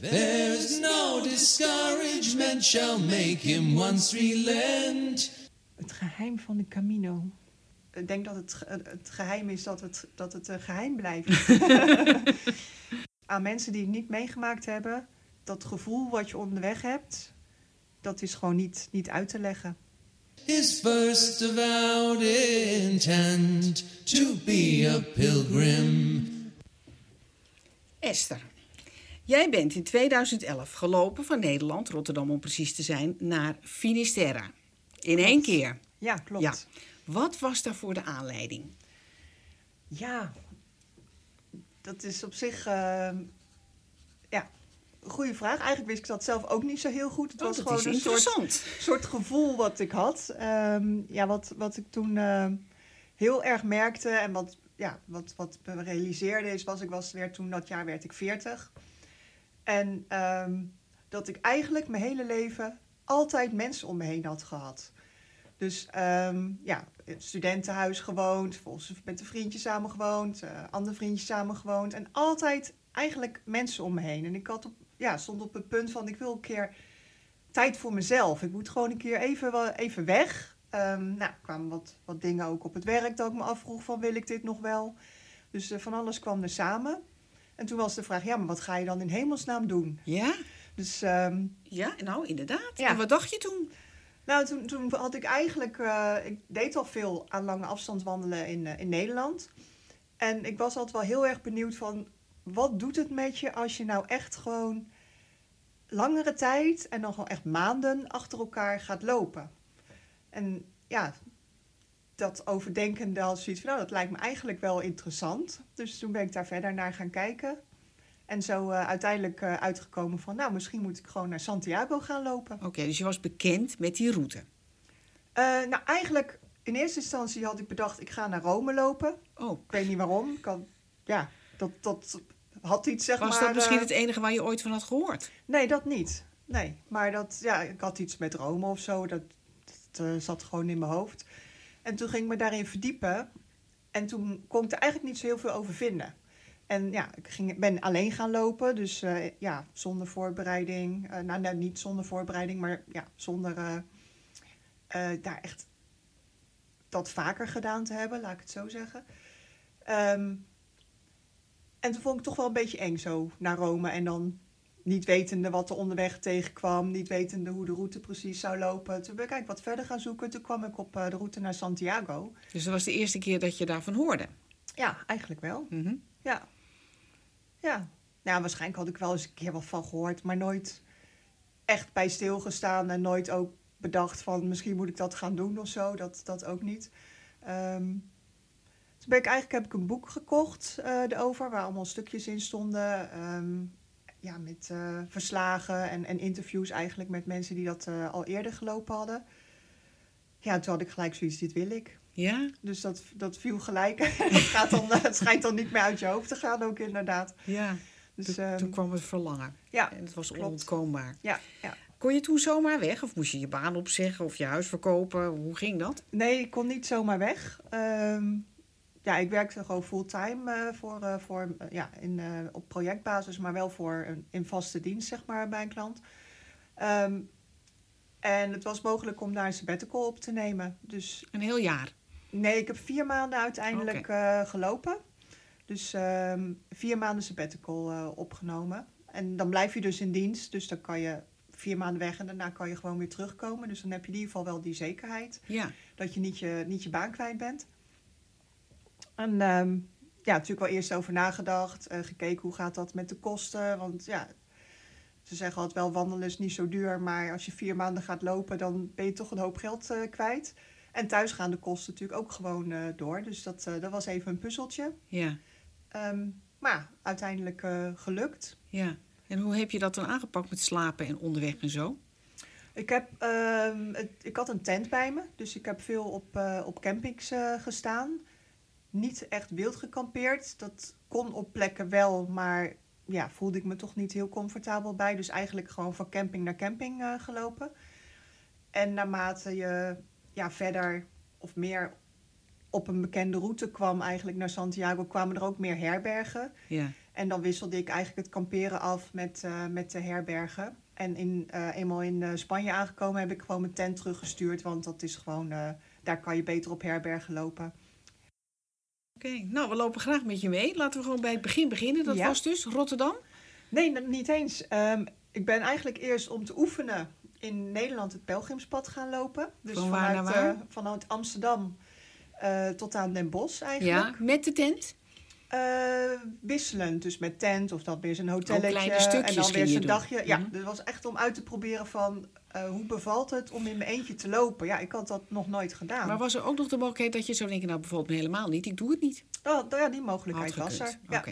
There's no discouragement shall make him once relent. Het geheim van de Camino. Ik denk dat het, het geheim is dat het, dat het eh, geheim blijft. Aan mensen die het niet meegemaakt hebben, dat gevoel wat je onderweg hebt, dat is gewoon niet, niet uit te leggen. His first avowed intent to be a pilgrim. Esther, jij bent in 2011 gelopen van Nederland, Rotterdam om precies te zijn, naar Finisterre. In één keer. Ja, klopt. Ja. Wat was daarvoor de aanleiding? Ja, dat is op zich eh, ja, een goede vraag. Eigenlijk wist ik dat zelf ook niet zo heel goed. Het Oh, was gewoon een soort, soort gevoel wat ik had. Ehm, ja, wat, wat ik toen eh, heel erg merkte en wat, ja, wat, wat me realiseerde is, was ik was weer toen dat jaar werd ik 40. En ehm, dat ik eigenlijk mijn hele leven altijd mensen om me heen had gehad. Dus ehm, ja, studentenhuis gewoond, volgens met een vriendje samen gewoond, eh andere vriendjes samen gewoond. En altijd eigenlijk mensen om me heen. En ik had op, ja, stond op het punt van ik wil een keer tijd voor mezelf. Ik moet gewoon een keer even, even weg. Ehm, nou, kwamen wat, wat dingen ook op het werk dat ik me afvroeg van wil ik dit nog wel? Dus eh, van alles kwam er samen. En toen was de vraag, ja, maar wat ga je dan in hemelsnaam doen? Ja? Dus ehm, Ja, nou inderdaad. Ja. En wat dacht je toen? nou, toen, toen had ik eigenlijk... eh, ik deed al veel aan lange afstand wandelen in, eh, in Nederland. En ik was altijd wel heel erg benieuwd van... Wat doet het met je als je nou echt gewoon langere tijd... en dan gewoon echt maanden achter elkaar gaat lopen? En ja, dat overdenkende had zoiets van... Nou, dat lijkt me eigenlijk wel interessant. Dus toen ben ik daar verder naar gaan kijken. En zo eh, uiteindelijk eh, uitgekomen van... Nou, misschien moet ik gewoon naar Santiago gaan lopen. Oké, dus je was bekend met die route. Eh, nou, eigenlijk in eerste instantie had ik bedacht, ik ga naar Rome lopen. Oh, Ik weet niet waarom. Ik had, ja, dat, dat had iets, zeg was maar... dat misschien het enige waar je ooit van had gehoord? Nee, dat niet. Nee, maar dat, ja, ik had iets met Rome of zo. Dat, dat zat gewoon in mijn hoofd. En toen ging ik me daarin verdiepen. En toen kon ik er eigenlijk niet zo heel veel over vinden. En ja, ik ging, ben alleen gaan lopen. Dus eh, ja, zonder voorbereiding. Eh, nou, nou, niet zonder voorbereiding, maar ja, zonder eh, daar echt dat vaker gedaan te hebben, laat ik het zo zeggen. Ehm, en toen vond ik het toch wel een beetje eng zo naar Rome. En dan niet wetende wat er onderweg tegenkwam. Niet wetende hoe de route precies zou lopen. Toen ben ik eigenlijk wat verder gaan zoeken. Toen kwam ik op eh, de route naar Santiago. Dus dat was de eerste keer dat je daarvan hoorde. Ja, eigenlijk wel. Mhm. Ja. Ja. Nou, waarschijnlijk had ik wel eens een keer wat van gehoord. Maar nooit echt bij stilgestaan. En nooit ook bedacht van misschien moet ik dat gaan doen of zo. Dat, dat ook niet. Ehm, toen ben ik eigenlijk heb ik een boek gekocht eh erover. Waar allemaal stukjes in stonden. Ehm, ja, met eh, verslagen en, en interviews eigenlijk met mensen die dat eh, al eerder gelopen hadden. Ja, toen had ik gelijk zoiets, dit wil ik. Ja? Dus dat, dat viel gelijk. het, gaat dan, eh, het schijnt dan niet meer uit je hoofd te gaan ook inderdaad. Ja. Dus toen, ehm, toen kwam het verlangen. ja, En het was klopt. onontkoombaar. ja, ja. Kon je toen zomaar weg? Of moest je je baan opzeggen of je huis verkopen? Hoe ging dat? Nee, ik kon niet zomaar weg. Ehm, ja, ik werkte gewoon fulltime eh, voor, eh, voor, eh, ja, in, op projectbasis, maar wel voor een, in vaste dienst, zeg maar, bij een klant. Ehm, en het was mogelijk om daar een sabbatical op te nemen. Dus Een heel jaar. nee, ik heb vier maanden uiteindelijk gelopen. Dus ehm, vier maanden sabbatical opgenomen. En dan blijf je dus in dienst. Dus dan kan je vier maanden weg en daarna kan je gewoon weer terugkomen. Dus dan heb je in ieder geval wel die zekerheid Ja. dat je niet je, niet je baan kwijt bent. En ehm, ja, natuurlijk wel eerst over nagedacht. eh, gekeken hoe gaat dat met de kosten. Want ja, ze zeggen altijd wel wandelen is niet zo duur. Maar als je vier maanden gaat lopen, dan ben je toch een hoop geld eh, kwijt. En thuis gaan de kosten natuurlijk ook gewoon eh, door. Dus dat, dat was even een puzzeltje. Ja. Ehm, maar ja, uiteindelijk gelukt. Ja. En hoe heb je dat dan aangepakt met slapen en onderweg en zo? Ik, heb, ehm, het- ik had een tent bij me, dus ik heb veel op, op campings gestaan. Niet echt wild gekampeerd. Dat kon op plekken wel, maar ja, voelde ik me toch niet heel comfortabel bij. Dus eigenlijk gewoon van camping naar camping eh, gelopen. En naarmate je ja, verder of meer op een bekende route kwam, eigenlijk naar Santiago, kwamen er ook meer herbergen. Ja. En dan wisselde ik eigenlijk het kamperen af met, eh, met de herbergen. En in, eh, eenmaal in Spanje aangekomen heb ik gewoon mijn tent teruggestuurd. Want dat is gewoon, daar kan je beter op herbergen lopen. Oké, nou, we lopen graag met je mee. Laten we gewoon bij het begin beginnen. Dat Ja. was dus Rotterdam. Nee, niet eens. Ehm, ik ben eigenlijk eerst om te oefenen in Nederland het pelgrimspad gaan lopen. Dus Van waar vanuit, naar waar? vanuit Amsterdam eh, tot aan Den Bosch eigenlijk. Ja, met de tent. Eh, wisselend, dus met tent of dan weer een hotelletje. kleine stukjes en dan weer doen. dagje. Ja, Mhm. het was echt om uit te proberen van eh, hoe bevalt het om in mijn eentje te lopen. Ja, ik had dat nog nooit gedaan. Maar was er ook nog de mogelijkheid dat je zou denken, nou bijvoorbeeld helemaal niet, ik doe het niet. Oh, nou ja, die mogelijkheid was er. Ja.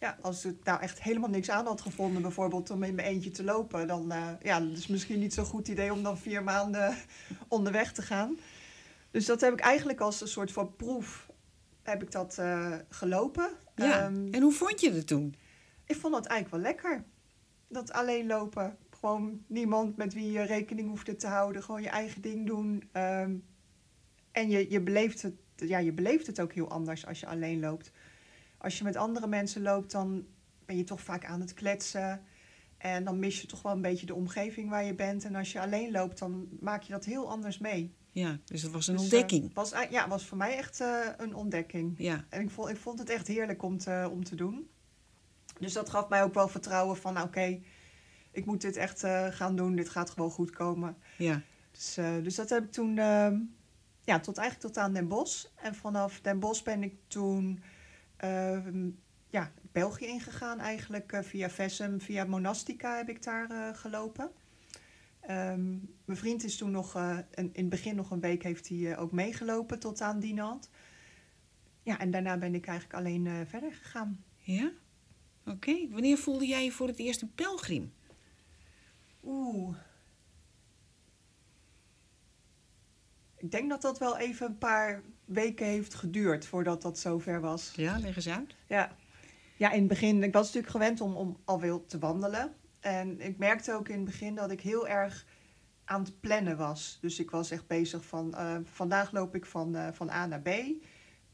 Ja, als ik nou echt helemaal niks aan had gevonden, bijvoorbeeld om in mijn eentje te lopen, dan uh, ja, dat is misschien niet zo'n goed idee om dan vier maanden onderweg te gaan. Dus dat heb ik eigenlijk als een soort van proef heb ik dat uh, gelopen. Ja. Um, en hoe vond je het toen? Ik vond het eigenlijk wel lekker. Dat alleen lopen. Gewoon niemand met wie je rekening hoefde te houden. Gewoon je eigen ding doen. Um, en je, je, beleeft het, ja, je beleeft het ook heel anders als je alleen loopt. Als je met andere mensen loopt, dan ben je toch vaak aan het kletsen. En dan mis je toch wel een beetje de omgeving waar je bent. En als je alleen loopt, dan maak je dat heel anders mee. Ja, dus dat was een Dus, ontdekking. Uh, was, ja, was voor mij echt uh, een ontdekking. Ja. En ik vond, ik vond het echt heerlijk om te, om te doen. Dus dat gaf mij ook wel vertrouwen van, oké, okay, ik moet dit echt uh, gaan doen. Dit gaat gewoon goed komen. Ja. Dus, uh, dus dat heb ik toen, ja, tot eigenlijk tot aan Den Bosch. En vanaf Den Bosch ben ik toen ja, België ingegaan eigenlijk. Uh, via Vessem, via Monastica heb ik daar gelopen. Um, mijn vriend is toen nog, in het begin nog een week heeft hij ook meegelopen tot aan Dinant. Ja, en daarna ben ik eigenlijk alleen verder gegaan. Ja? Oké. Okay. Wanneer voelde jij je voor het eerst een pelgrim? Oeh. Ik denk dat dat wel even een paar weken heeft geduurd voordat dat zover was. Ja, leg eens uit. Ja, ja in het begin, ik was natuurlijk gewend om, om alweer te wandelen. En ik merkte ook in het begin dat ik heel erg aan het plannen was. Dus ik was echt bezig van, uh, vandaag loop ik van, uh, van A naar B.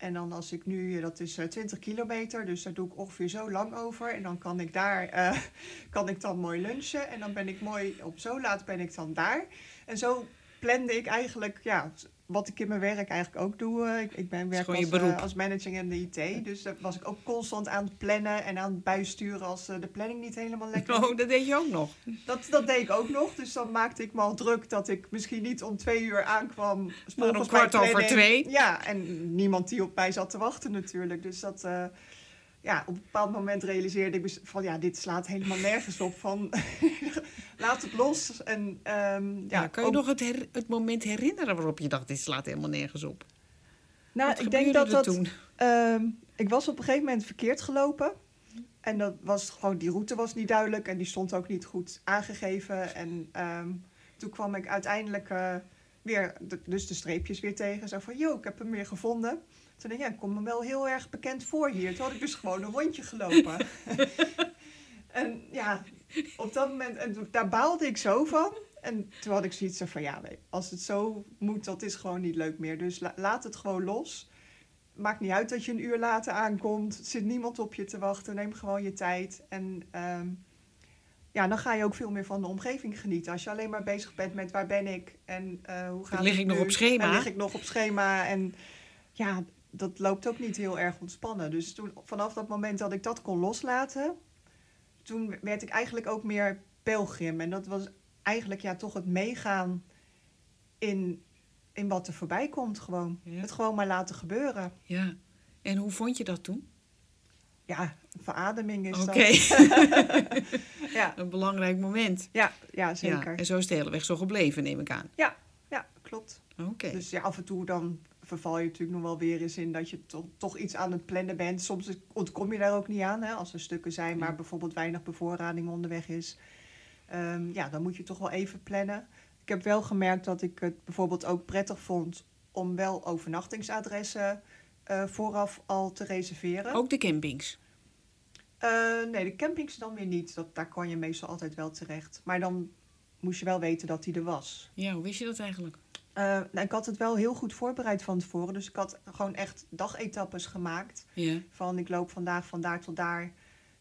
En dan als ik nu, dat is uh, 20 kilometer, dus daar doe ik ongeveer zo lang over. En dan kan ik daar, uh, kan ik dan mooi lunchen. En dan ben ik mooi, op zo laat ben ik dan daar. En zo plande ik eigenlijk, ja, wat ik in mijn werk eigenlijk ook doe. Uh, ik, ik ben werk als, uh, als manager in de IT. Dus daar was ik ook constant aan het plannen en aan het bijsturen als uh, de planning niet helemaal lekker Oh, dat deed je ook nog? Dat, dat deed ik ook nog. Dus dan maakte ik me al druk dat ik misschien niet om twee uur aankwam. Maar om kwart over twee? Ja, en niemand die op mij zat te wachten natuurlijk. Dus dat... Uh, ja, op een bepaald moment realiseerde ik van ja, dit slaat helemaal nergens op. Van laat het los. En, um, ja, ja, kan je ook... nog het, her, het moment herinneren waarop je dacht, dit slaat helemaal nergens op? Nou, Wat ik denk dat dat. Toen? Um, ik was op een gegeven moment verkeerd gelopen. En dat was gewoon, die route was niet duidelijk en die stond ook niet goed aangegeven. En um, toen kwam ik uiteindelijk uh, weer, de, dus de streepjes weer tegen. Zo van, joh, ik heb hem weer gevonden. Toen dacht ik, ja, ik kom me wel heel erg bekend voor hier. Toen had ik dus gewoon een rondje gelopen. en ja, op dat moment, en daar baalde ik zo van. En toen had ik zoiets van, ja, als het zo moet, dat is gewoon niet leuk meer. Dus la laat het gewoon los. Maakt niet uit dat je een uur later aankomt. Er zit niemand op je te wachten. Neem gewoon je tijd. En um, ja, dan ga je ook veel meer van de omgeving genieten. Als je alleen maar bezig bent met waar ben ik en uh, hoe gaat lig het ik nu? nog op schema? En lig ik nog op schema? En ja, dat loopt ook niet heel erg ontspannen. Dus toen, vanaf dat moment dat ik dat kon loslaten, toen werd ik eigenlijk ook meer pelgrim. En dat was eigenlijk ja, toch het meegaan in, in wat er voorbij komt gewoon. Ja. Het gewoon maar laten gebeuren. Ja, en hoe vond je dat toen? Ja, verademing is okay. dat. ja. Een belangrijk moment. Ja, ja zeker. Ja, en zo is de hele weg zo gebleven, neem ik aan. Ja, ja klopt. Oké. Okay. Dus ja, af en toe dan verval je natuurlijk nog wel weer eens in dat je to toch iets aan het plannen bent. Soms ontkom je daar ook niet aan, hè, als er stukken zijn waar bijvoorbeeld weinig bevoorrading onderweg is. Um, ja, dan moet je toch wel even plannen. Ik heb wel gemerkt dat ik het bijvoorbeeld ook prettig vond om wel overnachtingsadressen uh, vooraf al te reserveren. Ook de campings? Uh, nee, de campings dan weer niet. Dat, daar kan je meestal altijd wel terecht. Maar dan moest je wel weten dat die er was. Ja, hoe wist je dat eigenlijk? Uh, nou, ik had het wel heel goed voorbereid van tevoren. Dus ik had gewoon echt dagetappes gemaakt. Van ik loop vandaag van daar tot daar.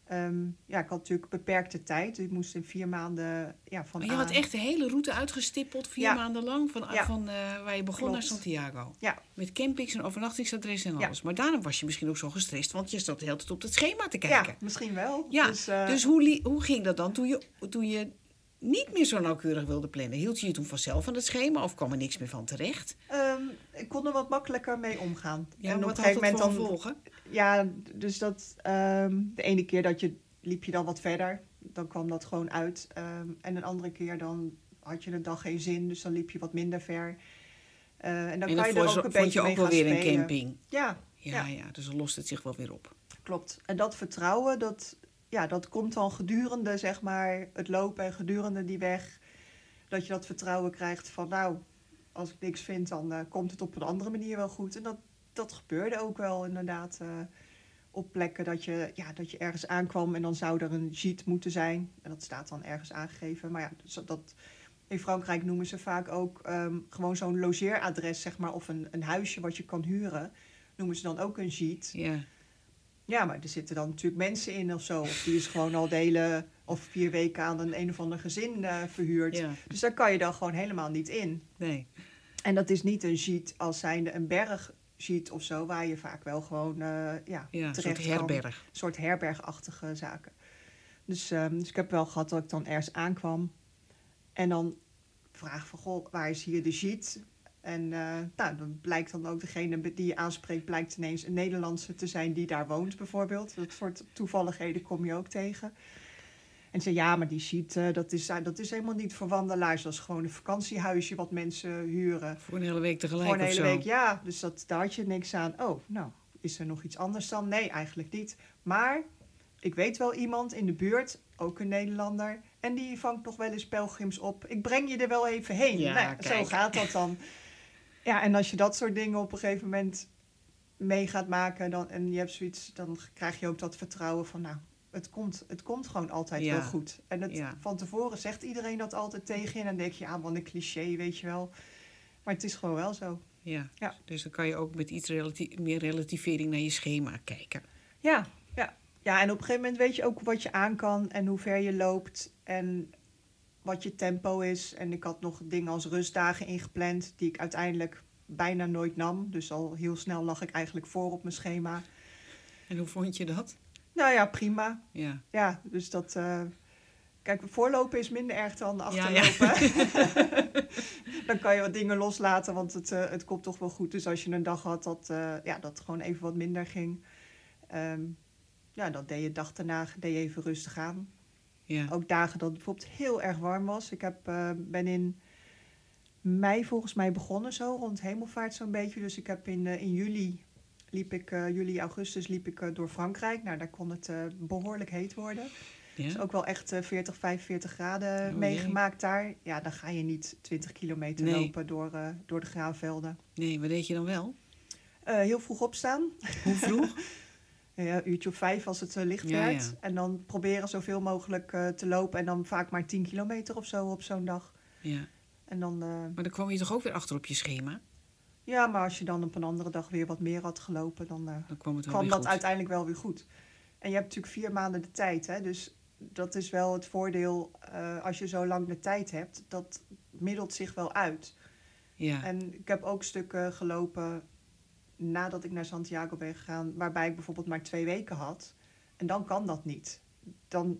Ehm, ja, ik had natuurlijk beperkte tijd. Ik moest in vier maanden ja, van Maar je had echt de hele route uitgestippeld, vier Ja. maanden lang, van, Ja. van eh, waar je begon Klopt. naar Santiago. Ja, Met campings en overnachtingsadressen en alles. Maar daarom was je misschien ook zo gestrest, want je zat de hele tijd op het schema te kijken. ja, misschien wel. Ja, Dus, eh, dus hoe, hoe ging dat dan toen je, toen je niet meer zo nauwkeurig wilde plannen? Hield je je toen vanzelf aan het schema of kwam er niks meer van terecht? ehm, ik kon er wat makkelijker mee omgaan. Ja, en op wat een gegeven het moment dan gevolgen? Ja, dus dat ehm, de ene keer dat je liep je dan wat verder, dan kwam dat gewoon uit. Ehm, en een andere keer dan had je een dag geen zin, dus dan liep je wat minder ver. Eh, en dan en kan je er ook een vond beetje je ook mee wel weer een camping. Ja, Ja, Ja. ja. dus dan lost het zich wel weer op. klopt. En dat vertrouwen, dat, ja, dat komt dan gedurende zeg maar, het lopen en gedurende die weg. Dat je dat vertrouwen krijgt van nou, als ik niks vind, dan eh, komt het op een andere manier wel goed. En dat, dat gebeurde ook wel inderdaad. eh, op plekken dat je, ja, dat je ergens aankwam en dan zou er een jeet moeten zijn. En dat staat dan ergens aangegeven. Maar ja, dus dat, in Frankrijk noemen ze vaak ook ehm, gewoon zo'n logeeradres, zeg maar, of een, een huisje wat je kan huren. Noemen ze dan ook een jeet. Ja, Ja, maar er zitten dan natuurlijk mensen in of zo. Of die is gewoon al delen of vier weken aan een een of ander gezin eh, verhuurd. ja. Dus daar kan je dan gewoon helemaal niet in. Nee. En dat is niet een jeet als zijnde een bergsjeet of zo, waar je vaak wel gewoon eh, ja, Ja, een terecht soort kan. herberg. Een soort herbergachtige zaken. Dus, ehm, dus ik heb wel gehad dat ik dan ergens aankwam. En dan vraag van, goh, waar is hier de jeet? En eh, nou, dan blijkt dan ook degene die je aanspreekt... blijkt ineens een Nederlandse te zijn die daar woont bijvoorbeeld. Dat soort toevalligheden kom je ook tegen. En ze ja, maar die sheet, eh, dat, is, dat is helemaal niet voor wandelaars. Dat is gewoon een vakantiehuisje wat mensen huren. Voor een hele week tegelijk Gewoon een of hele zo. week, ja. Dus dat, daar had je niks aan. Oh, nou, is er nog iets anders dan? Nee, eigenlijk niet. Maar ik weet wel iemand in de buurt, ook een Nederlander... en die vangt nog wel eens pelgrims op. Ik breng je er wel even heen. Ja, Nou, zo gaat dat dan. Ja, en als je dat soort dingen op een gegeven moment mee gaat maken... Dan, en je hebt zoiets, dan krijg je ook dat vertrouwen van... nou, het komt, het komt gewoon altijd Ja. wel goed. En het, Ja. van tevoren zegt iedereen dat altijd tegen je... en dan denk je, ja, wat een cliché, weet je wel... Maar het is gewoon wel zo. Ja. Ja. dus dan kan je ook met iets relati- meer relativering naar je schema kijken. Ja, ja. ja, en op een gegeven moment weet je ook wat je aan kan en hoe ver je loopt en wat je tempo is. En ik had nog dingen als rustdagen ingepland die ik uiteindelijk bijna nooit nam. Dus al heel snel lag ik eigenlijk voor op mijn schema. En hoe vond je dat? Nou ja, prima. Ja. Ja, dus dat... eh, Kijk, voorlopen is minder erg dan Ja, achterlopen. dan kan je wat dingen loslaten, want het, eh, het komt toch wel goed. Dus als je een dag had dat, eh, ja, dat gewoon even wat minder ging... ehm, ja, dan deed je dag daarna deed je even rustig aan. Ja. Ook dagen dat het bijvoorbeeld heel erg warm was. Ik heb, eh, ben in mei volgens mij begonnen zo, rond hemelvaart zo'n beetje. Dus ik heb in, eh, in juli, liep ik, eh, juli, augustus liep ik door Frankrijk. Nou, daar kon het eh, behoorlijk heet worden. Dus ook wel echt eh, 40, 45 graden Oh, meegemaakt daar. Ja, dan ga je niet 20 kilometer Nee. lopen door, door de graanvelden. Nee, wat deed je dan wel? Heel vroeg opstaan. Hoe vroeg? Ja, een uurtje of vijf als het eh, licht Ja, werd. ja. En dan proberen zoveel mogelijk eh, te lopen. En dan vaak maar 10 kilometer of zo op zo'n dag. ja. En dan, eh, Maar dan kwam je toch ook weer achter op je schema? ja, maar als je dan op een andere dag weer wat meer had gelopen, dan eh, Dan kwam het wel kwam weer dat goed. uiteindelijk wel weer goed. En je hebt natuurlijk vier maanden de tijd, hè? dus dat is wel het voordeel eh, als je zo lang de tijd hebt. Dat middelt zich wel uit. Ja. En ik heb ook stukken gelopen nadat ik naar Santiago ben gegaan, waarbij ik bijvoorbeeld maar twee weken had. En dan kan dat niet. Dan,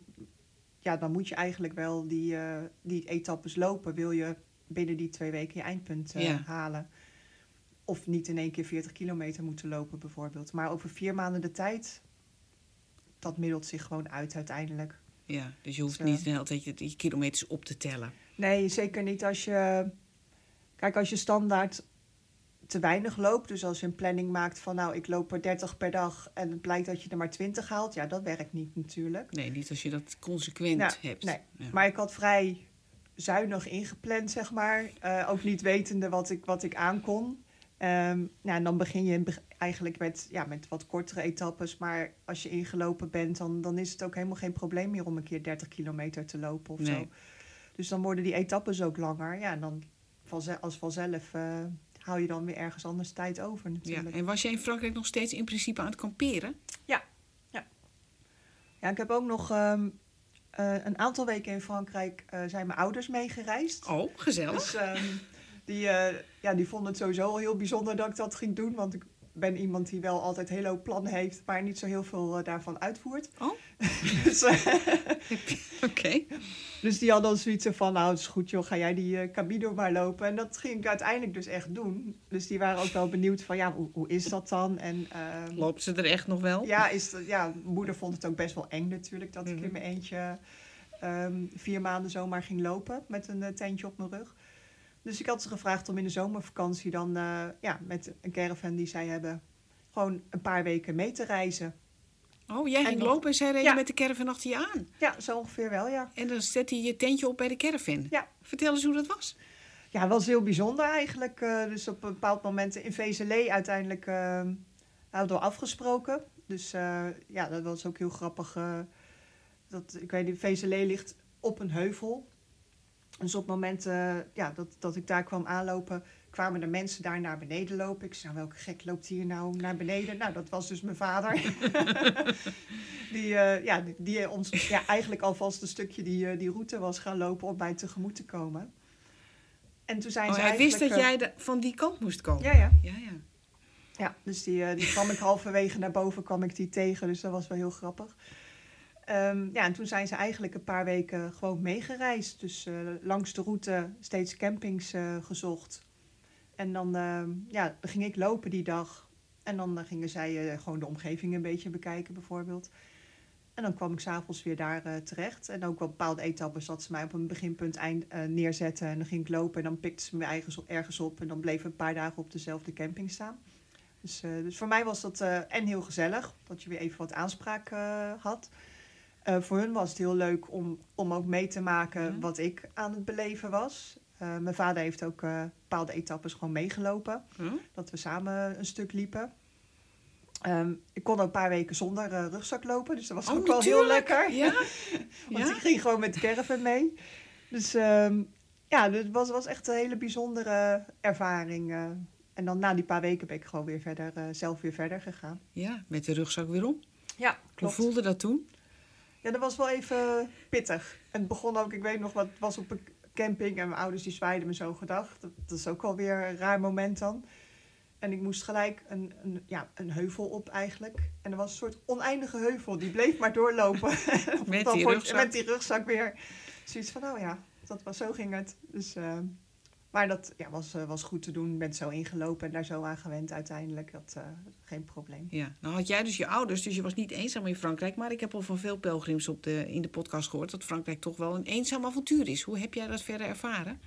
ja, dan moet je eigenlijk wel die, eh, die etappes lopen. Wil je binnen die twee weken je eindpunt eh, Ja. halen. Of niet in één keer 40 kilometer moeten lopen bijvoorbeeld. Maar over vier maanden de tijd, dat middelt zich gewoon uit uiteindelijk. ja. Dus je hoeft Zo. niet de hele tijd je, je kilometers op te tellen. Nee, zeker niet als je. Kijk, als je standaard te weinig loopt. Dus als je een planning maakt van nou, ik loop er 30 per dag en het blijkt dat je er maar 20 haalt. Ja, dat werkt niet natuurlijk. Nee, niet als je dat consequent Ja, hebt. nee. Ja. Maar ik had vrij zuinig ingepland, zeg maar. Eh, ook niet wetende wat ik, wat ik aankon. Ehm nou, en dan begin je eigenlijk met, ja, met wat kortere etappes. Maar als je ingelopen bent, dan, dan is het ook helemaal geen probleem meer om een keer 30 kilometer te lopen of Nee. zo. Dus dan worden die etappes ook langer. Ja, en dan als vanzelf eh, hou je dan weer ergens anders tijd over Ja. natuurlijk. En was jij in Frankrijk nog steeds in principe aan het kamperen? Ja, Ja, ik heb ook nog ehm, eh, een aantal weken in Frankrijk eh, zijn mijn ouders meegereisd. Oh, gezellig. Dus ehm, die, eh, ja, die vonden het sowieso al heel bijzonder dat ik dat ging doen. Want ik ben iemand die wel altijd heel hoop plannen heeft, maar niet zo heel veel eh, daarvan uitvoert. Oh, dus, eh, oké. dus die hadden zoiets van, nou het is goed joh, ga jij die Camino maar lopen. En dat ging ik uiteindelijk dus echt doen. Dus die waren ook wel benieuwd van, ja, hoe, hoe is dat dan? En, ehm, Loopt ze er echt nog wel? Ja, is dat- ja, moeder vond het ook best wel eng natuurlijk dat ik Mhm. in mijn eentje ehm, vier maanden zomaar ging lopen met een tentje op mijn rug. Dus ik had ze gevraagd om in de zomervakantie dan eh, ja, met een caravan die zij hebben gewoon een paar weken mee te reizen. Oh, jij En ging nog- lopen en zij reden Ja. met de caravan achter je aan. Ja, zo ongeveer wel, ja. En dan zette je je tentje op bij de caravan. Ja. Vertel eens hoe dat was. Ja, het was heel bijzonder eigenlijk. Eh, dus op een bepaald moment in Vezelé uiteindelijk eh, hadden we afgesproken. Dus ja, dat was ook heel grappig. dat, ik weet niet, Vezelé ligt op een heuvel. Dus op het moment eh, ja, dat, dat ik daar kwam aanlopen, kwamen de mensen daar naar beneden lopen. Ik zei, nou, welke gek loopt hier nou naar beneden? Nou, dat was dus mijn vader. die, eh, ja, die, die ons ja, eigenlijk alvast een stukje die, eh, die route was gaan lopen om mij tegemoet te komen. En toen zijn Oh, ze hij wist dat jij de- van die kant moest komen. Ja, ja. Ja, ja. Ja, dus die, die kwam ik halverwege naar boven, kwam ik die tegen. Dus dat was wel heel grappig. Ehm, ja, en toen zijn ze eigenlijk een paar weken gewoon meegereisd. Dus eh, langs de route steeds campings eh, gezocht. En dan, ehm, ja, ging ik lopen die dag. En dan eh, gingen zij gewoon de omgeving een beetje bekijken bijvoorbeeld. En dan kwam ik s'avonds weer daar terecht. En ook op bepaalde etappes dat ze mij op een beginpunt eind, neerzetten. En dan ging ik lopen en dan pikten ze me ergens op. En dan bleef een paar dagen op dezelfde camping staan. Dus, dus voor mij was dat en heel gezellig, dat je weer even wat aanspraak had. Eh, voor hun was het heel leuk om, om ook mee te maken Ja. wat ik aan het beleven was. Eh, mijn vader heeft ook eh, bepaalde etappes gewoon meegelopen. Huh? Dat we samen een stuk liepen. Ehm, ik kon een paar weken zonder rugzak lopen, dus dat was Oh, ook wel heel lekker. Ja? Want ik ging gewoon met de caravan mee. Dus ehm, ja, het was, was echt een hele bijzondere ervaring. en dan na die paar weken ben ik gewoon weer verder, zelf weer verder gegaan. ja, met de rugzak weer om. Ja, Hoe klopt. voelde dat toen? Ja, dat was wel even pittig. En het begon ook, ik weet nog wat, was op een camping en mijn ouders die zwaaiden me zo gedacht. Dat, dat is ook wel weer een raar moment dan. En ik moest gelijk een, een, ja, een heuvel op eigenlijk. En er was een soort oneindige heuvel, die bleef maar doorlopen. Met die rugzak. Met die rugzak weer. Zoiets van, oh ja, dat was, zo ging het. Dus, eh, maar dat ja, was, eh, was goed te doen. Ik ben zo ingelopen en daar zo aan gewend uiteindelijk. Dat, eh, geen probleem. Ja, nou had jij dus je ouders, dus je was niet eenzaam in Frankrijk. Maar ik heb al van veel pelgrims op de, in de podcast gehoord dat Frankrijk toch wel een eenzaam avontuur is. Hoe heb jij dat verder ervaren?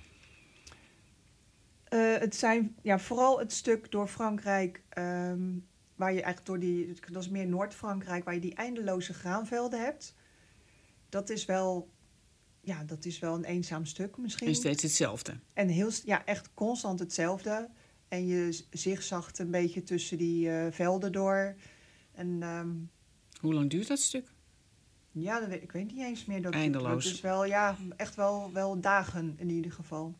Eh, het zijn ja, vooral het stuk door Frankrijk, ehm, waar je eigenlijk door die, dat is meer Noord-Frankrijk, waar je die eindeloze graanvelden hebt. Dat is wel, ja, dat is wel een eenzaam stuk misschien. En steeds hetzelfde. En heel, ja, echt constant hetzelfde. En je zigzagt een beetje tussen die eh, velden door. En ehm, Hoe lang duurt dat stuk? ja, dat ik weet niet eens meer. Dat Eindeloos. Het is wel, ja, echt wel, wel dagen in ieder geval.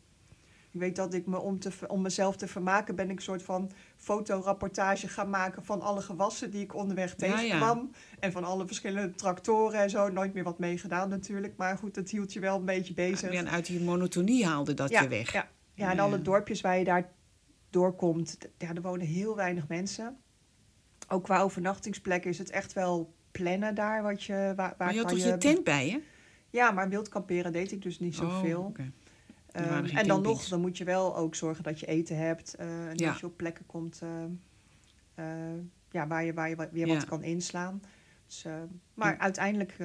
Ik weet dat ik me om, te, om mezelf te vermaken ben ik een soort van fotorapportage gaan maken van alle gewassen die ik onderweg Ja, ja. tegenkwam. En van alle verschillende tractoren en zo. Nooit meer wat meegedaan natuurlijk. Maar goed, dat hield je wel een beetje bezig. En uit die monotonie haalde dat je weg. Ja, ja, en alle dorpjes waar je daar doorkomt, ja, er wonen heel weinig mensen. Ook qua overnachtingsplekken is het echt wel plannen daar. Wat je, waar, waar maar je had toch je tent bij je? Ja, maar wild kamperen deed ik dus niet zoveel. Oh. Ehm, en dan campings. nog, dan moet je wel ook zorgen dat je eten hebt. eh, en Ja. dat je op plekken komt eh, eh, ja, waar je, waar je weer Ja. wat kan inslaan. Dus, maar Ja. uiteindelijk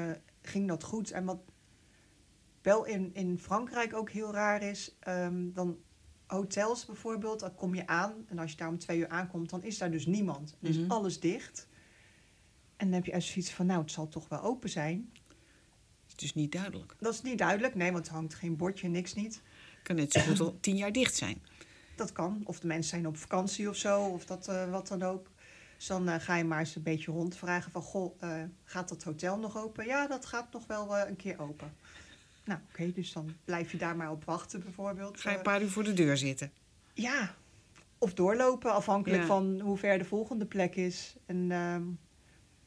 ging dat goed. En wat wel in, in Frankrijk ook heel raar is, ehm, dan hotels bijvoorbeeld, dan kom je aan. En als je daar om twee uur aankomt, dan is daar dus niemand. Dan is Mhm. alles dicht. En dan heb je echt zoiets van, nou, het zal toch wel open zijn. is dus niet duidelijk. Dat is niet duidelijk, nee, want er hangt geen bordje, niks niet. Kan net zo goed al tien jaar dicht zijn. Dat kan. Of de mensen zijn op vakantie of zo, of dat, eh, wat dan ook. Dus dan eh, ga je maar eens een beetje rondvragen van... Goh, eh, gaat dat hotel nog open? Ja, dat gaat nog wel een keer open. Nou, oké, dus dan blijf je daar maar op wachten bijvoorbeeld. Ga je een paar uur voor de deur zitten. ja, of doorlopen, afhankelijk Ja. van hoe ver de volgende plek is. En ehm,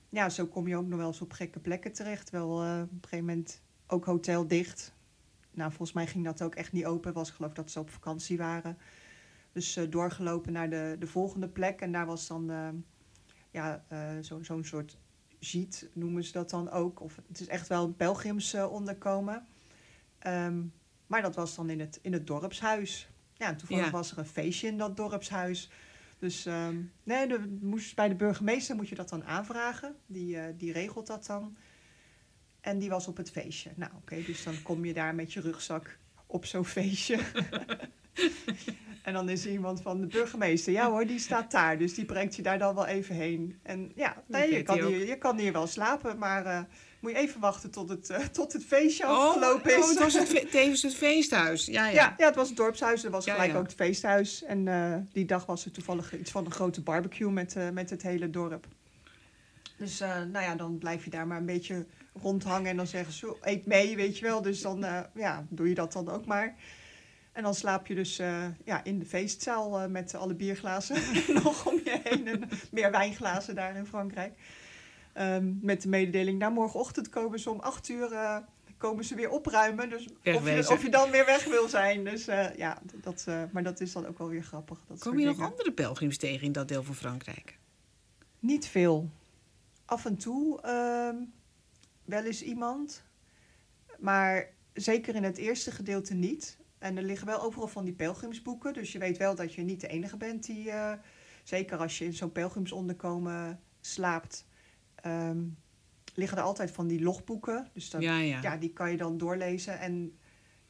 ja, zo kom je ook nog wel eens op gekke plekken terecht. Wel op een gegeven moment ook hotel dicht. Nou, volgens mij ging dat ook echt niet open. Was ik geloof dat ze op vakantie waren. Dus eh, doorgelopen naar de, de volgende plek. En daar was dan eh, ja, eh, zo- zo'n soort giet, noemen ze dat dan ook. Of het is echt wel een pelgrims onderkomen. Ehm, maar dat was dan in het, in het dorpshuis. Ja, en toevallig Ja. was er een feestje in dat dorpshuis. Dus ehm, nee, de, moest, bij de burgemeester moet je dat dan aanvragen. Die, die regelt dat dan. En die was op het feestje. Nou, oké, dus dan kom je daar met je rugzak op zo'n feestje. en dan is er iemand van de burgemeester. Ja hoor, die staat daar. Dus die brengt je daar dan wel even heen. En ja, nee, je, kan hier, je kan hier wel slapen. Maar eh, moet je even wachten tot het, eh, tot het feestje afgelopen oh, is. oh, het was het, tevens het feesthuis. Ja, ja. Ja, ja, het was het dorpshuis. Er was Ja, gelijk ja. ook het feesthuis. En eh, die dag was er toevallig iets van een grote barbecue met, met het hele dorp. Dus nou ja, dan blijf je daar maar een beetje rondhangen. En dan zeggen ze, "Zo, eet mee, weet je wel. Dus dan eh, ja, doe je dat dan ook maar. En dan slaap je dus eh, ja, in de feestzaal eh, met alle bierglazen nog om je heen. En meer wijnglazen daar in Frankrijk. Ehm, met de mededeling, nou morgenochtend komen ze om acht uur... komen ze weer opruimen. Dus of je, of je dan weer weg wil zijn. Dus ja, dat, maar dat is dan ook wel weer grappig. Dat Kom je nog dingen. andere pelgrims tegen in dat deel van Frankrijk? Niet veel. Af en toe ehm, wel eens iemand. Maar zeker in het eerste gedeelte niet. En er liggen wel overal van die pelgrimsboeken. Dus je weet wel dat je niet de enige bent die... eh, zeker als je in zo'n pelgrimsonderkomen slaapt... ehm, liggen er altijd van die logboeken. Dus dan, Ja, ja. ja, die kan je dan doorlezen. En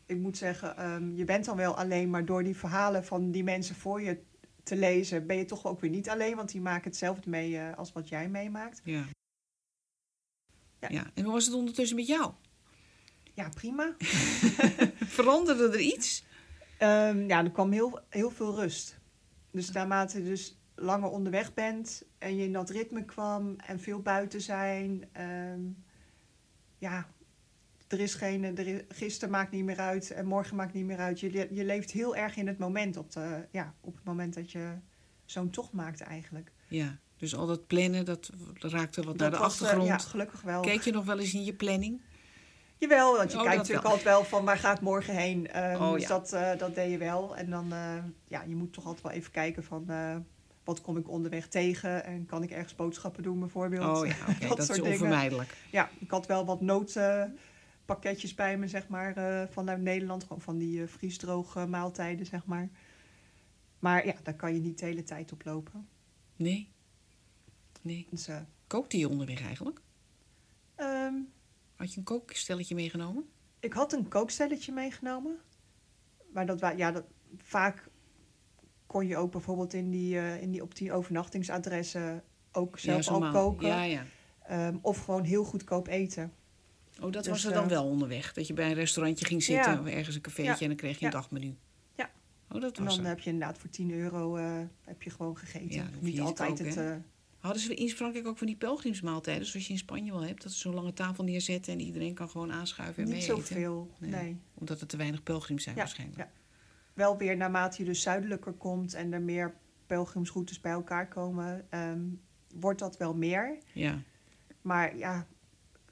ik moet zeggen, ehm, je bent dan wel alleen, maar door die verhalen van die mensen voor je te lezen, ben je toch ook weer niet alleen, want die maken hetzelfde mee eh, als wat jij meemaakt. Ja. Ja. ja. En hoe was het ondertussen met jou? Ja, prima. Veranderde er iets? Ehm, ja, er kwam heel, heel veel rust. Dus naarmate je dus langer onderweg bent en je in dat ritme kwam en veel buiten zijn. ehm, ja, er is geen, er is, gisteren maakt niet meer uit en morgen maakt niet meer uit. Je, je leeft heel erg in het moment op, de, ja, op het moment dat je zo'n tocht maakt eigenlijk. Ja. Dus al dat plannen, dat raakte wat naar de was, eh, achtergrond. ja, gelukkig wel. Keek je nog wel eens in je planning? Jawel, want je Oh, kijkt natuurlijk wel. altijd wel van waar ga ik morgen heen. Oh, dus dat, eh, dat deed je wel. En dan, eh, ja, je moet toch altijd wel even kijken van wat kom ik onderweg tegen en kan ik ergens boodschappen doen bijvoorbeeld. Oh ja, dat, is soort dingen. onvermijdelijk. Ja, ik had wel wat noodpakketjes bij me, zeg maar, vanuit Nederland. Gewoon van die vriesdroge maaltijden, zeg maar. Maar ja, daar kan je niet de hele tijd op lopen. Nee. Nee. Dus, eh, Kookte je onderweg eigenlijk? ehm, Had je een kookstelletje meegenomen? Ik had een kookstelletje meegenomen. Maar dat, ja, dat, vaak kon je ook bijvoorbeeld in die, eh, in die, op die overnachtingsadressen ook zelf ja, al koken. Ja, ja. Ehm, of gewoon heel goedkoop eten. Oh, dat Dus, was er dan eh, wel onderweg. Dat je bij een restaurantje ging zitten Ja. of ergens een cafeetje en dan kreeg je een dagmenu. Ja. Oh, dat En was dan er. heb je inderdaad voor 10 euro heb je gewoon gegeten. Niet altijd koken, het... Hadden ze in Frankrijk ook van die pelgrimsmaaltijden, zoals je in Spanje wel hebt, dat ze zo'n lange tafel neerzetten en iedereen kan gewoon aanschuiven en niet mee zoveel, Nee. nee. Omdat er te weinig pelgrims zijn Ja, waarschijnlijk. ja. Wel weer naarmate je dus zuidelijker komt en er meer pelgrimsroutes bij elkaar komen, ehm, wordt dat wel meer. Ja. Maar ja,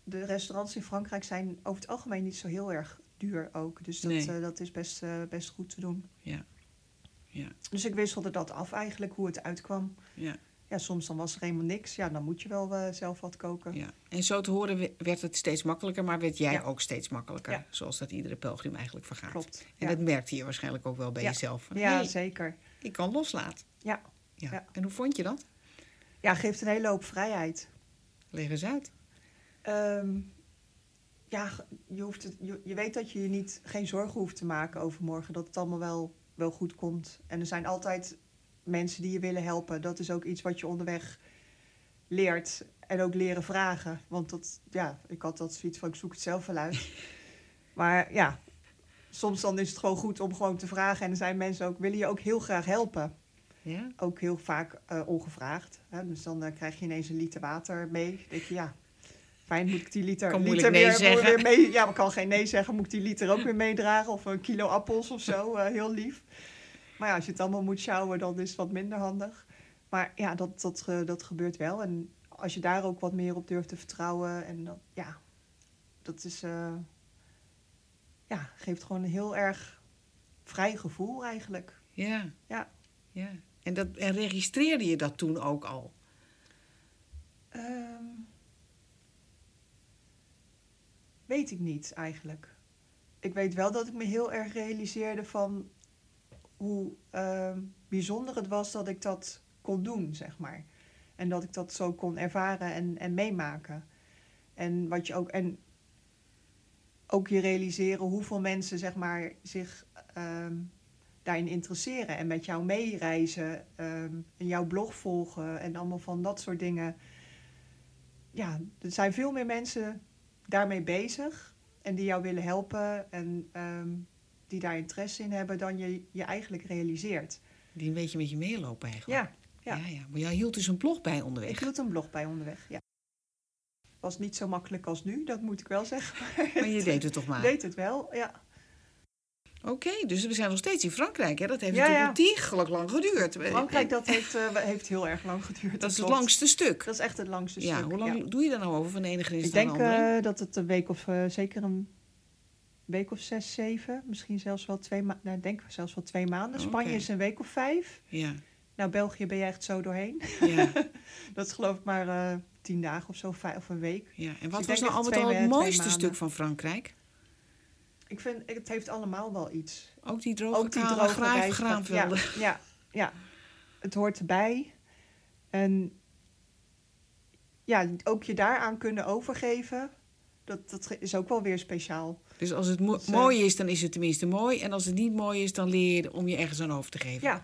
de restaurants in Frankrijk zijn over het algemeen niet zo heel erg duur ook. Dus dat, Nee. eh, dat is best, eh, best goed te doen. Ja. Ja. Dus ik wisselde dat af eigenlijk, hoe het uitkwam. Ja. Ja, soms dan was er helemaal niks. Ja, dan moet je wel eh, zelf wat koken. ja. En zo te horen we- werd het steeds makkelijker, maar werd jij Ja. ook steeds makkelijker. Ja. Zoals dat iedere pelgrim eigenlijk vergaat. Klopt. En dat merkte je waarschijnlijk ook wel bij jezelf. Van, ja hey, zeker. ik kan loslaten. Ja. Ja. En hoe vond je dat? Ja, geeft een hele hoop vrijheid. Leg eens uit. Ehm, ja, je, hoeft het, je, je weet dat je je niet, geen zorgen hoeft te maken over morgen. Dat het allemaal wel, wel goed komt. En er zijn altijd mensen die je willen helpen. Dat is ook iets wat je onderweg leert. En ook leren vragen. Want dat, ja, ik had dat zoiets van, ik zoek het zelf wel uit. maar ja, soms dan is het gewoon goed om gewoon te vragen. En er zijn mensen ook, willen je ook heel graag helpen. Ja? Ook heel vaak eh, ongevraagd. Hè? Dus dan eh, krijg je ineens een liter water mee. Dan denk je, ja, fijn, moet ik die liter, Kan liter nee weer, zeggen. weer mee... Ja, ik kan geen nee zeggen. Moet ik die liter ook weer meedragen? Of een kilo appels of zo, eh, heel lief. Maar ja, als je het allemaal moet sjouwen, dan is het wat minder handig. Maar ja, dat, dat, dat gebeurt wel. En als je daar ook wat meer op durft te vertrouwen. En dat, ja, dat is, eh, ja, geeft gewoon een heel erg vrij gevoel eigenlijk. Ja. Ja. ja. En, dat, en registreerde je dat toen ook al? Ehm, weet ik niet eigenlijk. Ik weet wel dat ik me heel erg realiseerde van hoe ehm, bijzonder het was dat ik dat kon doen, zeg maar. En dat ik dat zo kon ervaren en, en meemaken. En wat je ook. En ook je realiseren hoeveel mensen, zeg maar, zich ehm, daarin interesseren. En met jou meereizen. ehm, en jouw blog volgen. En allemaal van dat soort dingen. Ja, er zijn veel meer mensen daarmee bezig. En die jou willen helpen. En die daar interesse in hebben dan je je eigenlijk realiseert. Die een beetje met je meelopen eigenlijk. Ja, ja. ja, ja. Maar jij hield dus een blog bij onderweg. Ik hield een blog bij onderweg, ja. Was niet zo makkelijk als nu, dat moet ik wel zeggen. Maar Maar je deed het toch maar. deed het wel, ja. Oké, dus we zijn nog steeds in Frankrijk. Hè? Dat heeft Ja, natuurlijk ontiegelijk lang geduurd. Frankrijk, En dat heeft, eh, heeft heel erg lang geduurd. dat is het langste stuk. Dat is echt het langste ja, stuk. hoe lang doe je daar nou over van de ene grens Ik naar de denk eh, dat het een week of, eh, zeker een week of zes, zeven. Misschien zelfs wel twee maanden. Nou, ik denk zelfs wel twee maanden. Oké. Spanje is een week of vijf. ja, Nou, België ben je echt zo doorheen. ja, Dat is geloof ik maar eh, tien dagen of zo, vijf, of een week. ja. En wat ik was nou al echt met al twee het mooiste stuk van Frankrijk? Ik vind, het heeft allemaal wel iets. Ook die droge, ook die kale droge graaf- graanvelden. Ja, ja, ja, het hoort erbij. En ja, ook je daaraan kunnen overgeven, dat, dat is ook wel weer speciaal. Dus als het mo- is, mooi is, dan is het tenminste mooi. En als het niet mooi is, dan leer je om je ergens aan over te geven. Ja, ja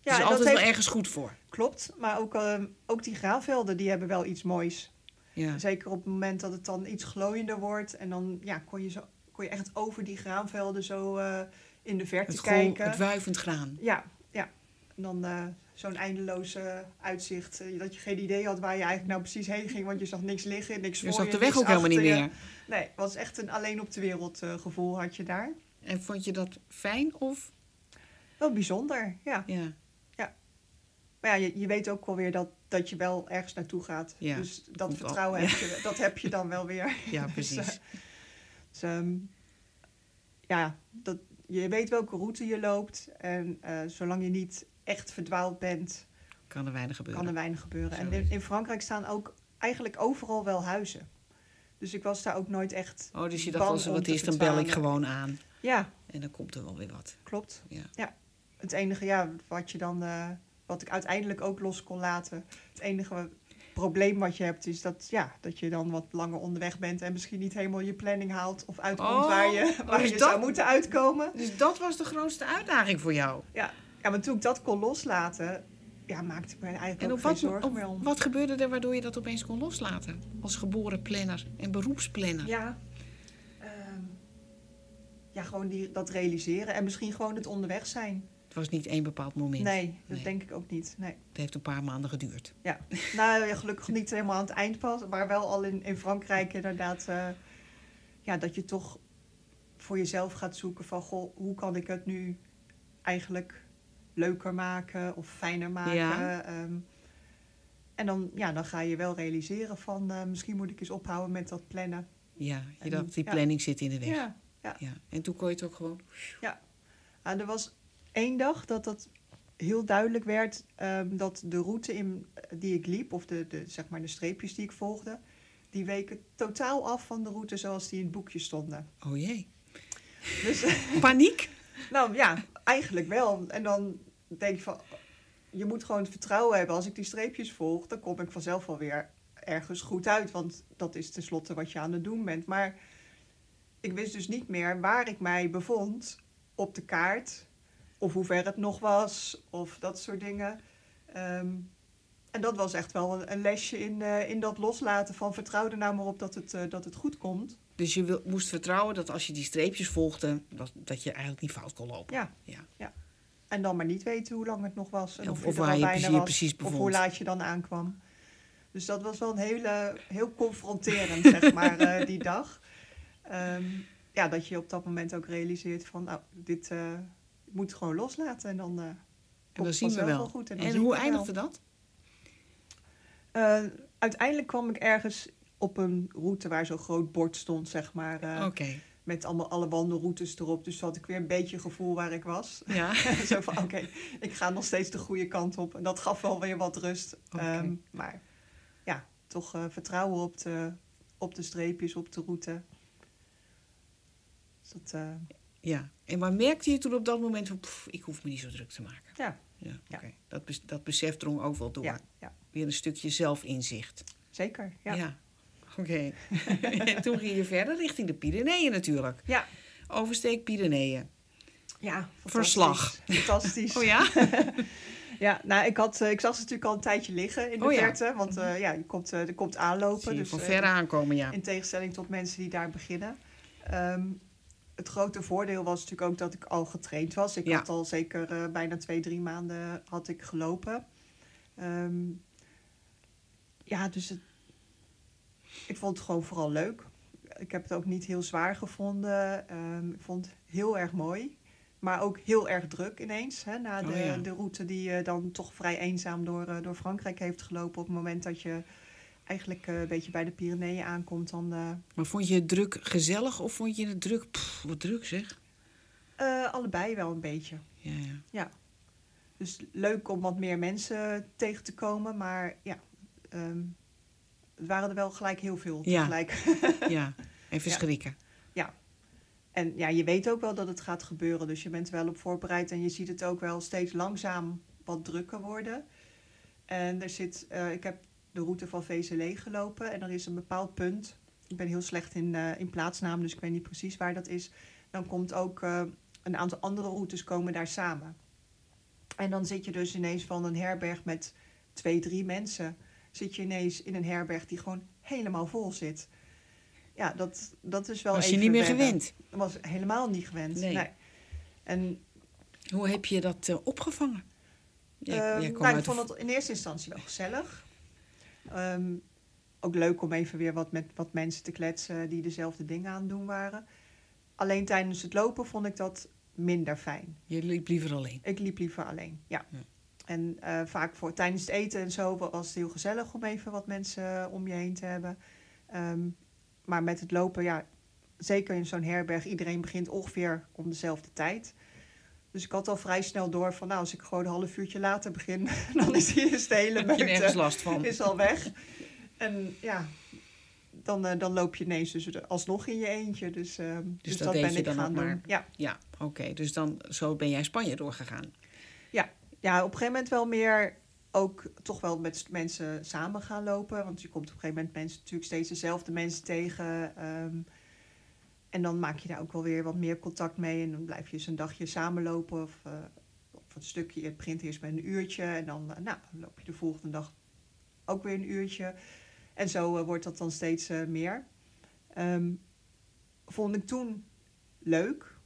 ja dus en altijd heeft, wel ergens goed voor. klopt. Maar ook, ehm, ook die graanvelden, die hebben wel iets moois. Ja. Zeker op het moment dat het dan iets glooiender wordt. En dan ja, kon, je zo, kon je echt over die graanvelden zo eh, in de verte Het, kijken. het wuivend graan. Ja, ja. En dan eh, zo'n eindeloze uitzicht. eh, dat je geen idee had waar je eigenlijk nou precies heen ging. Want je zag niks liggen, niks Je voor zag je. de weg ook helemaal niet je. meer. Nee, het was echt een alleen op de wereld eh, gevoel had je daar. En vond je dat fijn of... Wel bijzonder, ja. Ja, Maar ja, je, je weet ook wel weer dat, dat je wel ergens naartoe gaat. Ja, dus dat vertrouwen heb, je, dat heb je dan wel weer. ja Dus, precies. eh, Dus, ehm, ja, dat, je weet welke route je loopt. En eh, zolang je niet echt verdwaald bent, kan er weinig gebeuren. kan er weinig gebeuren. Zo En in Frankrijk staan ook eigenlijk overal wel huizen. Dus ik was daar ook nooit echt. Oh, dus je dacht, als er wat is, dan bel ik gewoon aan. Ja, En dan komt er wel weer wat. klopt. Ja. Het enige, ja, wat je dan, eh, wat ik uiteindelijk ook los kon laten. Het enige probleem wat je hebt is dat, ja, dat je dan wat langer onderweg bent en misschien niet helemaal je planning haalt of uitkomt Oh, waar je, waar dus je dat- zou moeten uitkomen. Dus dat was de grootste uitdaging voor jou. Ja, maar toen ik dat kon loslaten, ja, maakte ik me eigenlijk En ook geen wat, zorgen op meer om. wat gebeurde er waardoor je dat opeens kon loslaten? Als geboren planner en beroepsplanner. Ja, ehm, ja gewoon die, dat realiseren en misschien gewoon het onderweg zijn. Het was niet één bepaald moment. Nee, dat Nee. denk ik ook niet. Nee. Het heeft een paar maanden geduurd. Ja, nou ja, gelukkig niet helemaal aan het eind pas, maar wel al in, in Frankrijk inderdaad. eh, ja, dat je toch voor jezelf gaat zoeken van, goh, hoe kan ik het nu eigenlijk leuker maken of fijner maken? Ja. Ehm, en dan, ja, dan ga je wel realiseren van, eh, misschien moet ik eens ophouden met dat plannen. Ja, je En- dacht, die ja. planning zit in de weg. Ja, Ja. En toen kon je het ook gewoon... Ah, er was één dag dat dat heel duidelijk werd ehm, dat de route in, die ik liep, of de, de, zeg maar de streepjes die ik volgde, die weken totaal af van de route zoals die in het boekje stonden. Oh jee. Dus Paniek? nou ja, eigenlijk wel. En dan denk je van, je moet gewoon het vertrouwen hebben. Als ik die streepjes volg, dan kom ik vanzelf wel weer ergens goed uit. Want dat is tenslotte wat je aan het doen bent. Maar ik wist dus niet meer waar ik mij bevond op de kaart. Of hoe ver het nog was. Of dat soort dingen. Ehm, en dat was echt wel een, een lesje in, eh, in dat loslaten van vertrouw er nou maar op dat het, eh, dat het goed komt. Dus je wil, moest vertrouwen dat als je die streepjes volgde, dat, dat je eigenlijk niet fout kon lopen. Ja. ja. En dan maar niet weten hoe lang het nog was. En Of- of, of waar je precies- was, precies Of bevond. hoe laat je dan aankwam. Dus dat was wel een hele, heel confronterend, zeg maar, eh, die dag. Ehm, ja, dat je op dat moment ook realiseert van, nou, dit moet gewoon loslaten. En dan, En dan zien we wel. goed. En, hoe wel. eindigde dat? Eh, uiteindelijk kwam ik ergens op een route waar zo'n groot bord stond, zeg maar. eh, Oké. Met allemaal alle wandelroutes erop. Dus had ik weer een beetje gevoel waar ik was. Ja. Zo van, oké, ik ga nog steeds de goede kant op. En dat gaf wel weer wat rust. Ehm, maar ja, toch eh, vertrouwen op de, op de streepjes, op de route. Dus dat, ja. En waar merkte je toen op dat moment van, pff, ik hoef me niet zo druk te maken? ja, Ja, Ja. oké. Dat, dat besef drong ook wel door. ja, ja, Weer een stukje zelfinzicht. zeker. Ja. Ja. Oké. en toen ging je verder richting de Pyreneeën natuurlijk. Ja. Oversteek Pyreneeën. Ja, Verslag. fantastisch. Fantastisch. Oh ja? Ja, nou, ik, had, eh, ik zag ze natuurlijk al een tijdje liggen in de Oh ja. verte. Want eh, ja, je komt, eh, er komt aanlopen. Dus, van ver aankomen, ja. In tegenstelling tot mensen die daar beginnen. Ehm, het grote voordeel was natuurlijk ook dat ik al getraind was. Ik Ja. had al zeker eh, bijna twee, drie maanden had ik gelopen. Ehm, ja, dus het, ik vond het gewoon vooral leuk. Ik heb het ook niet heel zwaar gevonden. Ehm, ik vond het heel erg mooi. Maar ook heel erg druk ineens. Hè, na Oh, de, ja. de route die je dan toch vrij eenzaam door, eh, door Frankrijk heeft gelopen. Op het moment dat je eigenlijk eh, een beetje bij de Pyreneeën aankomt. Dan, eh, Maar vond je het druk gezellig of vond je het druk... Pff, wat druk zeg. eh, allebei wel een beetje. Ja, ja. Dus leuk om wat meer mensen tegen te komen. Maar ja, ehm, het waren er wel gelijk heel veel Ja. tegelijk. ja. Even Ja. schrikken. En ja, je weet ook wel dat het gaat gebeuren. Dus je bent er wel op voorbereid. En je ziet het ook wel steeds langzaam wat drukker worden. En er zit, ik heb de route van VCL gelopen. En er is een bepaald punt. Ik ben heel slecht in, eh, in plaatsnamen, dus ik weet niet precies waar dat is. Dan komt ook eh, een aantal andere routes komen daar samen. En dan zit je dus ineens van een herberg met twee, drie mensen. Zit je ineens in een herberg die gewoon helemaal vol zit. Ja, dat, dat is wel Was je niet meer wennen. gewend? Dat was helemaal niet gewend. Nee. Nee. En Hoe heb je dat eh, opgevangen? Jij- ehm, jij nou, ik vond het in eerste instantie wel gezellig. Ehm, ook leuk om even weer wat met wat mensen te kletsen die dezelfde dingen aan het doen waren. Alleen tijdens het lopen vond ik dat minder fijn. Je liep liever alleen. Ik liep liever alleen, ja. Ja. En eh, vaak voor tijdens het eten en zo was het heel gezellig om even wat mensen om je heen te hebben. Ehm, maar met het lopen, ja, zeker in zo'n herberg, iedereen begint ongeveer om dezelfde tijd. Dus ik had al vrij snel door van, nou, als ik gewoon een half uurtje later begin, dan is die eerste hele meute last van? is al weg. En ja, dan, eh, dan loop je ineens dus alsnog in je eentje. Dus, ehm, dus, dat dat, ben ik dan gaan doen. maar. Ja. Ja, oké. Dus dan, zo ben jij Spanje doorgegaan. ja, op een gegeven moment wel meer ook toch wel met mensen samen gaan lopen. Want je komt op een gegeven moment mensen, natuurlijk steeds dezelfde mensen tegen. ehm, en dan maak je daar ook wel weer wat meer contact mee. En dan blijf je eens een dagje samenlopen. Of, eh, of een stukje. Het begint eerst met een uurtje. En dan, eh, nou, dan loop je de volgende dag ook weer een uurtje. En zo eh, wordt dat dan steeds meer. Ehm, vond ik toen leuk.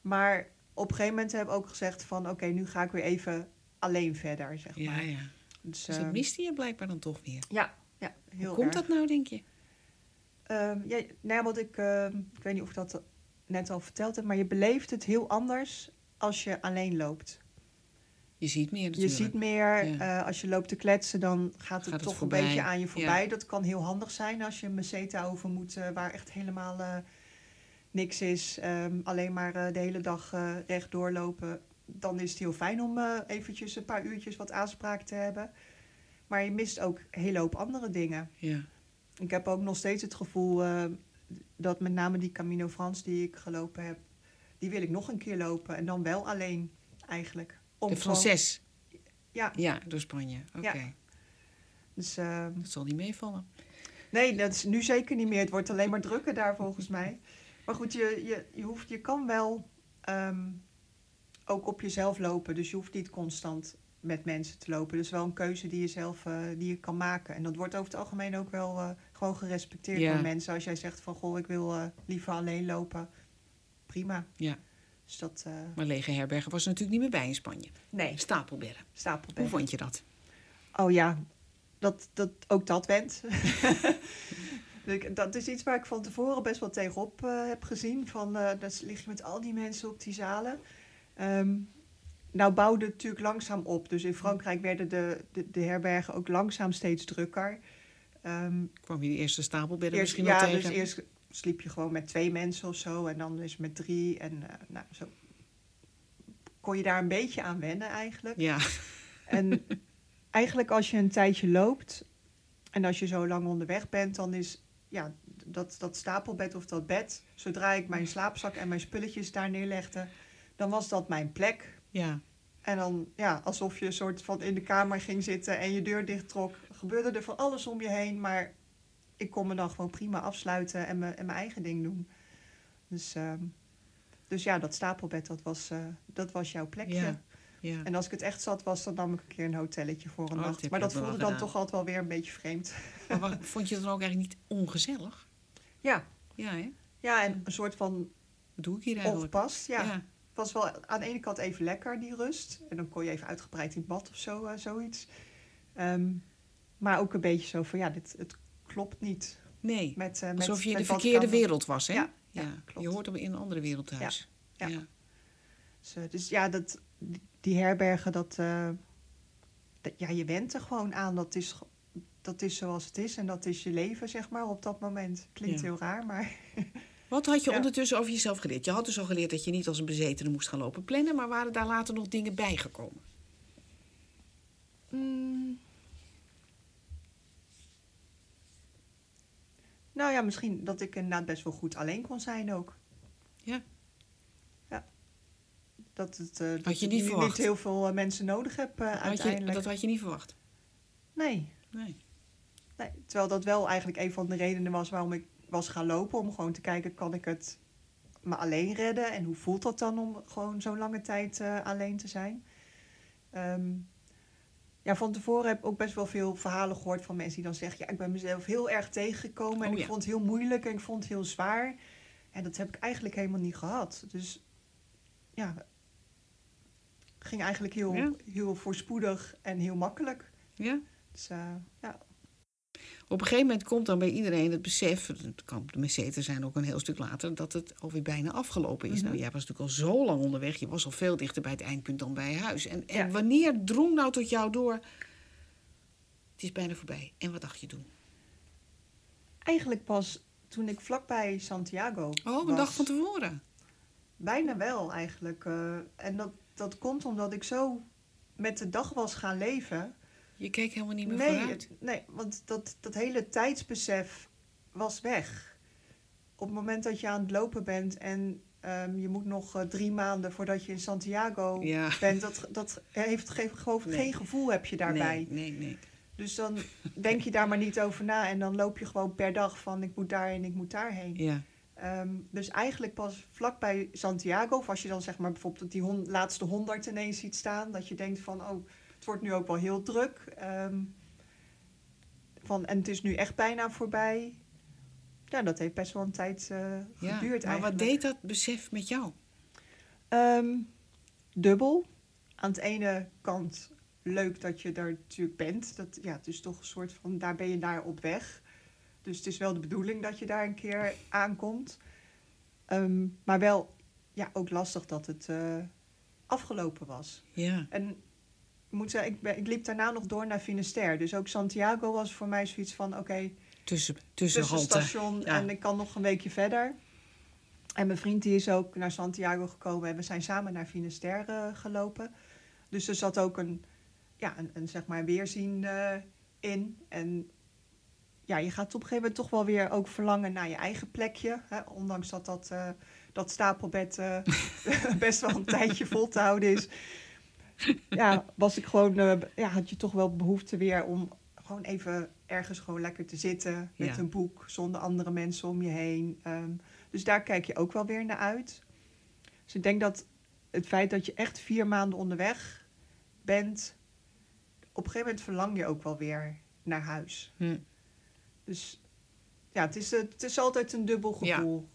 Maar op een gegeven moment heb ik ook gezegd van... oké, nu ga ik weer even alleen verder, zeg Ja, maar. ja. Dus, Dus dat ehm, miste je blijkbaar dan toch weer. ja, ja, heel Hoe komt erg. dat nou, denk je? Ehm, ja, nou ja, wat ik, ehm, ik weet niet of ik dat net al verteld heb... maar je beleeft het heel anders als je alleen loopt. Je ziet meer Je natuurlijk. ziet meer, Ja. eh, als je loopt te kletsen, dan gaat het Gaat het toch voorbij. een beetje aan je voorbij. Ja. Dat kan heel handig zijn als je een meseta over moet, eh, waar echt helemaal eh, niks is. Ehm, alleen maar de hele dag recht doorlopen. Dan is het heel fijn om eventjes een paar uurtjes wat aanspraak te hebben. Maar je mist ook een hele hoop andere dingen. Ja. Ik heb ook nog steeds het gevoel eh, dat met name die Camino Frans die ik gelopen heb, die wil ik nog een keer lopen. En dan wel alleen eigenlijk. Om De gewoon- Frances. Ja, Ja, door Spanje. Oké. Ja. dus eh, Dat zal niet meevallen. nee, dat is nu zeker niet meer. Het wordt alleen maar drukker daar volgens mij. Maar goed, je, je, je, hoeft, je kan wel ehm, ook op jezelf lopen. Dus je hoeft niet constant met mensen te lopen. Dus wel een keuze die je zelf eh, die je kan maken. En dat wordt over het algemeen ook wel gewoon gerespecteerd Ja. door mensen. Als jij zegt van, goh, ik wil eh, liever alleen lopen. Prima. Ja. Dus dat, eh, Maar lege herbergen was er natuurlijk niet meer bij in Spanje. nee, Stapelbergen. stapelbed. Hoe vond je dat? Oh ja, dat, dat, ook dat went. Ik- dat is iets waar ik van tevoren best wel tegenop eh, heb gezien. Van, dat lig je met al die mensen op die zalen. Ehm, nou bouwde het natuurlijk langzaam op. Dus in Frankrijk werden de, de, de herbergen ook langzaam steeds drukker. Ehm, Kwam je die eerste stapelbedden eerst, misschien ja, wel tegen? dus eerst sliep je gewoon met twee mensen of zo. En dan is met drie. En eh, nou, zo kon je daar een beetje aan wennen eigenlijk. Ja, En eigenlijk als je een tijdje loopt en als je zo lang onderweg bent, dan is ja, dat, dat stapelbed of dat bed, zodra ik mijn slaapzak en mijn spulletjes daar neerlegde, dan was dat mijn plek. ja, En dan, ja, alsof je een soort van in de kamer ging zitten en je deur dicht trok, gebeurde er van alles om je heen, maar ik kon me dan gewoon prima afsluiten en, me, en mijn eigen ding doen. Dus, ehm, dus ja, dat stapelbed, dat was, eh, dat was jouw plekje. ja, ja. En als ik het echt zat was, dan nam ik een keer een hotelletje voor een Oh, nacht. Maar dat voelde dan gedaan. toch altijd wel weer een beetje vreemd. Maar vond je het dan ook eigenlijk niet ongezellig? Ja, Ja, hè? ja en een soort van Wat doe ik hier eigenlijk? ongepast. Ja. ja. Het was wel aan de ene kant even lekker, die rust. En dan kon je even uitgebreid in bad of zo, eh, zoiets. Ehm, maar ook een beetje zo van, ja, dit, het klopt niet. Nee, Met, eh, met, alsof je in de verkeerde wereld was, hè? Ja, ja, klopt. Je hoort hem in een andere wereld thuis. Ja. ja. Dus, eh, dus ja, dat, die herbergen, dat, eh, dat, ja, je went er gewoon aan. Dat is, dat is zoals het is en dat is je leven, zeg maar, op dat moment. Klinkt Ja. heel raar, maar... Wat had je Ja. ondertussen over jezelf geleerd? Je had dus al geleerd dat je niet als een bezetene moest gaan lopen plannen, maar waren daar later nog dingen bijgekomen? Mm. Nou ja, misschien dat ik inderdaad best wel goed alleen kon zijn ook. Ja. Ja. Dat, het, eh, dat je ik niet heel veel eh, mensen nodig heb eh, je, uiteindelijk. dat had je niet verwacht? Nee, Nee. nee. Terwijl dat wel eigenlijk een van de redenen was waarom ik was gaan lopen. Om gewoon te kijken, kan ik het me alleen redden? En hoe voelt dat dan om gewoon zo'n lange tijd alleen te zijn? Ehm, ja, van tevoren heb ik ook best wel veel verhalen gehoord van mensen die dan zeggen... ja, ik ben mezelf heel erg tegengekomen en Oh, ik ja. vond het heel moeilijk en ik vond het heel zwaar. En dat heb ik eigenlijk helemaal niet gehad. Dus ja, het ging eigenlijk heel, Ja. heel voorspoedig en heel makkelijk. Ja? Dus eh, ja, Op een gegeven moment komt dan bij iedereen het besef, het kan de meseten zijn ook een heel stuk later, dat het alweer bijna afgelopen is. Mhm. Nou, jij was natuurlijk al zo lang onderweg, je was al veel dichter bij het eindpunt dan bij huis. En, en Ja. wanneer drong nou tot jou door, het is bijna voorbij. En wat dacht je toen? Eigenlijk pas toen ik vlakbij Santiago Oh, een was. dag van tevoren. Bijna wel eigenlijk. eh, en dat, dat komt omdat ik zo met de dag was gaan leven. Je keek helemaal niet meer Nee, vooruit. nee want dat, dat hele tijdsbesef was weg. Op het moment dat je aan het lopen bent en ehm, je moet nog eh, drie maanden voordat je in Santiago Ja. bent, dat, dat heeft ge- geloof ik Nee. geen gevoel heb je daarbij. Nee, nee, nee. Dus dan denk je daar maar niet over na en dan loop je gewoon per dag van ik moet daarheen, ik moet daarheen. Ja, Ehm, dus eigenlijk pas vlakbij Santiago, of als je dan zeg maar bijvoorbeeld die laatste honderd ineens ziet staan, dat je denkt van, oh, het wordt nu ook wel heel druk. Ehm, van, en het is nu echt bijna voorbij. Ja, dat heeft best wel een tijd ja. geduurd Maar wat eigenlijk. deed dat besef met jou? Ehm, dubbel. Aan de ene kant leuk dat je er natuurlijk bent. Dat, ja, het is toch een soort van, daar ben je naar op weg. Dus het is wel de bedoeling dat je daar een keer aankomt. Ehm, maar wel ja, ook lastig dat het eh, afgelopen was. Ja, En moet zeggen, ik, ik liep daarna nog door naar Finisterre. Dus ook Santiago was voor mij zoiets van, oké, tussen, tussenhalte. tussenstation Ja. en ik kan nog een weekje verder. En mijn vriend die is ook naar Santiago gekomen en we zijn samen naar Finisterre eh, gelopen. Dus er zat ook een, ja, een, een zeg maar weerzien eh, in. En ja, je gaat op een gegeven moment toch wel weer ook verlangen naar je eigen plekje. Hè? Ondanks dat dat, eh, dat stapelbed best wel een tijdje vol te houden is. Ja, was ik gewoon, eh, ja, had je toch wel behoefte weer om gewoon even ergens gewoon lekker te zitten met Ja. een boek zonder andere mensen om je heen. Ehm, dus daar kijk je ook wel weer naar uit. Dus ik denk dat het feit dat je echt vier maanden onderweg bent, op een gegeven moment verlang je ook wel weer naar huis. Hm. Dus ja, het is, het is altijd een dubbel gevoel.